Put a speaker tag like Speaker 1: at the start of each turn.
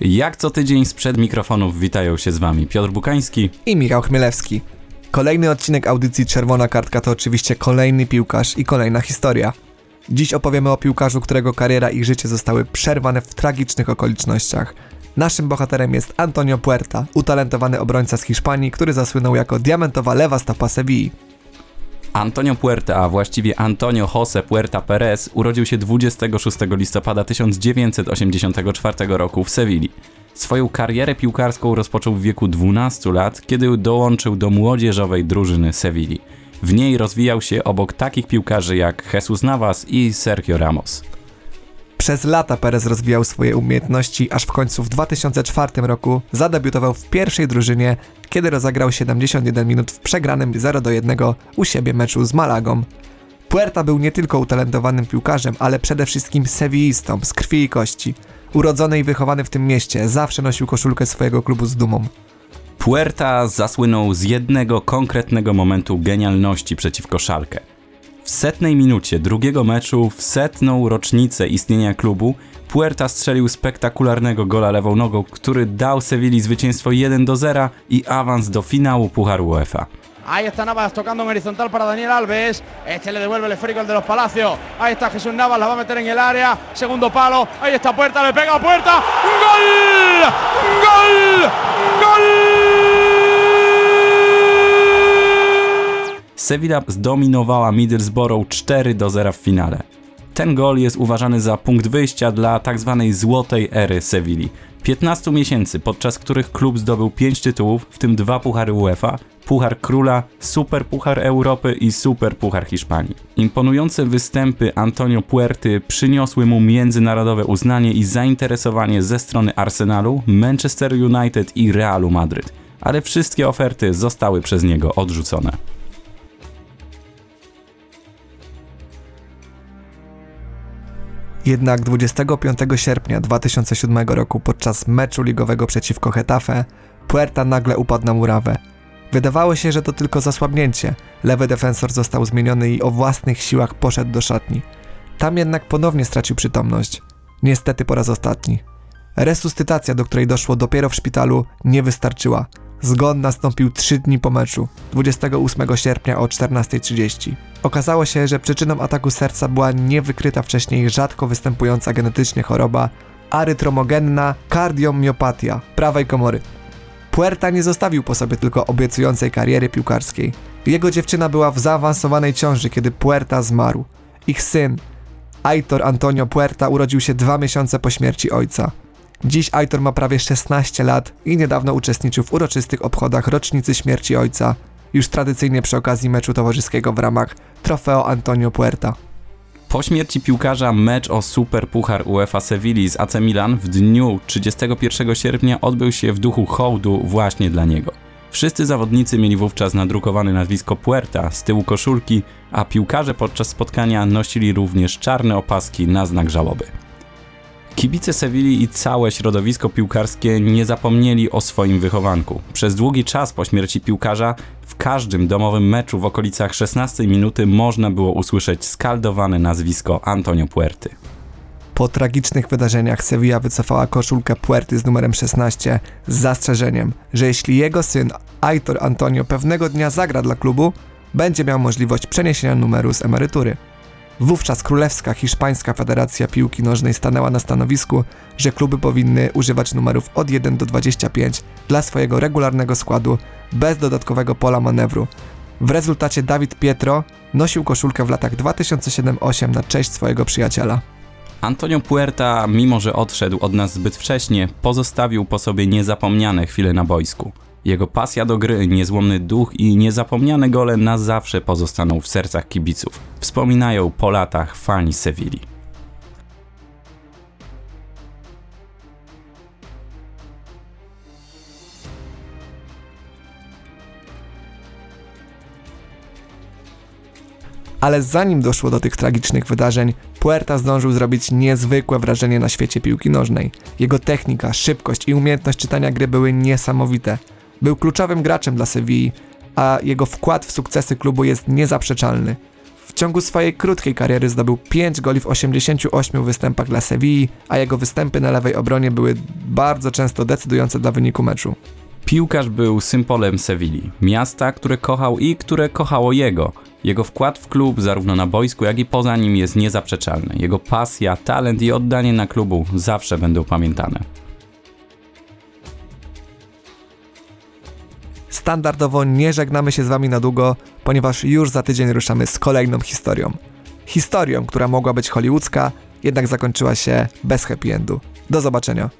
Speaker 1: Jak co tydzień sprzed mikrofonów witają się z Wami Piotr Bukański
Speaker 2: i Michał Chmielewski. Kolejny odcinek audycji Czerwona Kartka to oczywiście kolejny piłkarz i kolejna historia. Dziś opowiemy o piłkarzu, którego kariera i życie zostały przerwane w tragicznych okolicznościach. Naszym bohaterem jest Antonio Puerta, utalentowany obrońca z Hiszpanii, który zasłynął jako diamentowa lewa stopa Sevilla.
Speaker 1: Antonio Puerta, a właściwie Antonio José Puerta Perez, urodził się 26 listopada 1984 roku w Sewilli. Swoją karierę piłkarską rozpoczął w wieku 12 lat, kiedy dołączył do młodzieżowej drużyny Sewilli. W niej rozwijał się obok takich piłkarzy jak Jesus Navas i Sergio Ramos.
Speaker 2: Przez lata Perez rozwijał swoje umiejętności, aż w końcu w 2004 roku zadebiutował w pierwszej drużynie, kiedy rozegrał 71 minut w przegranym 0 do 1 u siebie meczu z Malagą. Puerta był nie tylko utalentowanym piłkarzem, ale przede wszystkim sewillistą z krwi i kości. Urodzony i wychowany w tym mieście, zawsze nosił koszulkę swojego klubu z dumą.
Speaker 1: Puerta zasłynął z jednego konkretnego momentu genialności przeciwko Szalkę – w setnej minucie drugiego meczu, w setną rocznicę istnienia klubu, Puerta strzelił spektakularnego gola lewą nogą, który dał Sewilli zwycięstwo 1 do 0 i awans do finału Pucharu UEFA.
Speaker 3: Ahí está Navas tocando en horizontal para Daniel Alves. Este le devuelve el esférico al de los Palacios. Ahí está Jesús Navas, la va a meter en el área. Segundo palo. Ahí está Puerta, le pega a Puerta. ¡Gol! ¡Gol! ¡Gol!
Speaker 1: Sevilla zdominowała Middlesbrough 4 do 0 w finale. Ten gol jest uważany za punkt wyjścia dla tzw. Tak złotej ery Sevilli. 15 miesięcy, podczas których klub zdobył 5 tytułów, w tym dwa puchary UEFA, Puchar Króla, Super Puchar Europy i Super Puchar Hiszpanii. Imponujące występy Antonio Puerty przyniosły mu międzynarodowe uznanie i zainteresowanie ze strony Arsenalu, Manchester United i Realu Madryt, ale wszystkie oferty zostały przez niego odrzucone.
Speaker 2: Jednak 25 sierpnia 2007 roku podczas meczu ligowego przeciwko Hetafe Puerta nagle upadł na murawę. Wydawało się, że to tylko zasłabnięcie. Lewy defensor został zmieniony i o własnych siłach poszedł do szatni. Tam jednak ponownie stracił przytomność. Niestety po raz ostatni. Resuscytacja, do której doszło dopiero w szpitalu, nie wystarczyła. Zgon nastąpił 3 dni po meczu, 28 sierpnia o 14.30. Okazało się, że przyczyną ataku serca była niewykryta wcześniej rzadko występująca genetycznie choroba arytromogenna kardiomiopatia prawej komory. Puerta nie zostawił po sobie tylko obiecującej kariery piłkarskiej. Jego dziewczyna była w zaawansowanej ciąży, kiedy Puerta zmarł. Ich syn, Aitor Antonio Puerta, urodził się dwa miesiące po śmierci ojca. Dziś Aitor ma prawie 16 lat i niedawno uczestniczył w uroczystych obchodach rocznicy śmierci ojca, już tradycyjnie przy okazji meczu towarzyskiego w ramach Trofeo Antonio Puerta.
Speaker 1: Po śmierci piłkarza mecz o Super Puchar UEFA Sevilli z AC Milan w dniu 31 sierpnia odbył się w duchu hołdu właśnie dla niego. Wszyscy zawodnicy mieli wówczas nadrukowane nazwisko Puerta z tyłu koszulki, a piłkarze podczas spotkania nosili również czarne opaski na znak żałoby. Kibice Sewilli i całe środowisko piłkarskie nie zapomnieli o swoim wychowanku. Przez długi czas po śmierci piłkarza w każdym domowym meczu w okolicach 16 minuty można było usłyszeć skaldowane nazwisko Antonio Puerty.
Speaker 2: Po tragicznych wydarzeniach Sevilla wycofała koszulkę Puerty z numerem 16 z zastrzeżeniem, że jeśli jego syn Aitor Antonio pewnego dnia zagra dla klubu, będzie miał możliwość przeniesienia numeru z emerytury. Wówczas Królewska Hiszpańska Federacja Piłki Nożnej stanęła na stanowisku, że kluby powinny używać numerów od 1 do 25 dla swojego regularnego składu bez dodatkowego pola manewru. W rezultacie Dawid Pietro nosił koszulkę w latach 2007-8 na cześć swojego przyjaciela.
Speaker 1: Antonio Puerta, mimo że odszedł od nas zbyt wcześnie, pozostawił po sobie niezapomniane chwile na boisku. Jego pasja do gry, niezłomny duch i niezapomniane gole na zawsze pozostaną w sercach kibiców. Wspominają po latach fani Sewilli.
Speaker 2: Ale zanim doszło do tych tragicznych wydarzeń, Puerta zdążył zrobić niezwykłe wrażenie na świecie piłki nożnej. Jego technika, szybkość i umiejętność czytania gry były niesamowite. Był kluczowym graczem dla Sewilli, a jego wkład w sukcesy klubu jest niezaprzeczalny. W ciągu swojej krótkiej kariery zdobył 5 goli w 88 występach dla Sewilli, a jego występy na lewej obronie były bardzo często decydujące dla wyniku meczu.
Speaker 1: Piłkarz był symbolem Sewilli, miasta, które kochał i które kochało jego. Jego wkład w klub, zarówno na boisku, jak i poza nim, jest niezaprzeczalny. Jego pasja, talent i oddanie na klubu zawsze będą pamiętane.
Speaker 2: Standardowo nie żegnamy się z Wami na długo, ponieważ już za tydzień ruszamy z kolejną historią. Historią, która mogła być hollywoodzka, jednak zakończyła się bez happy endu. Do zobaczenia.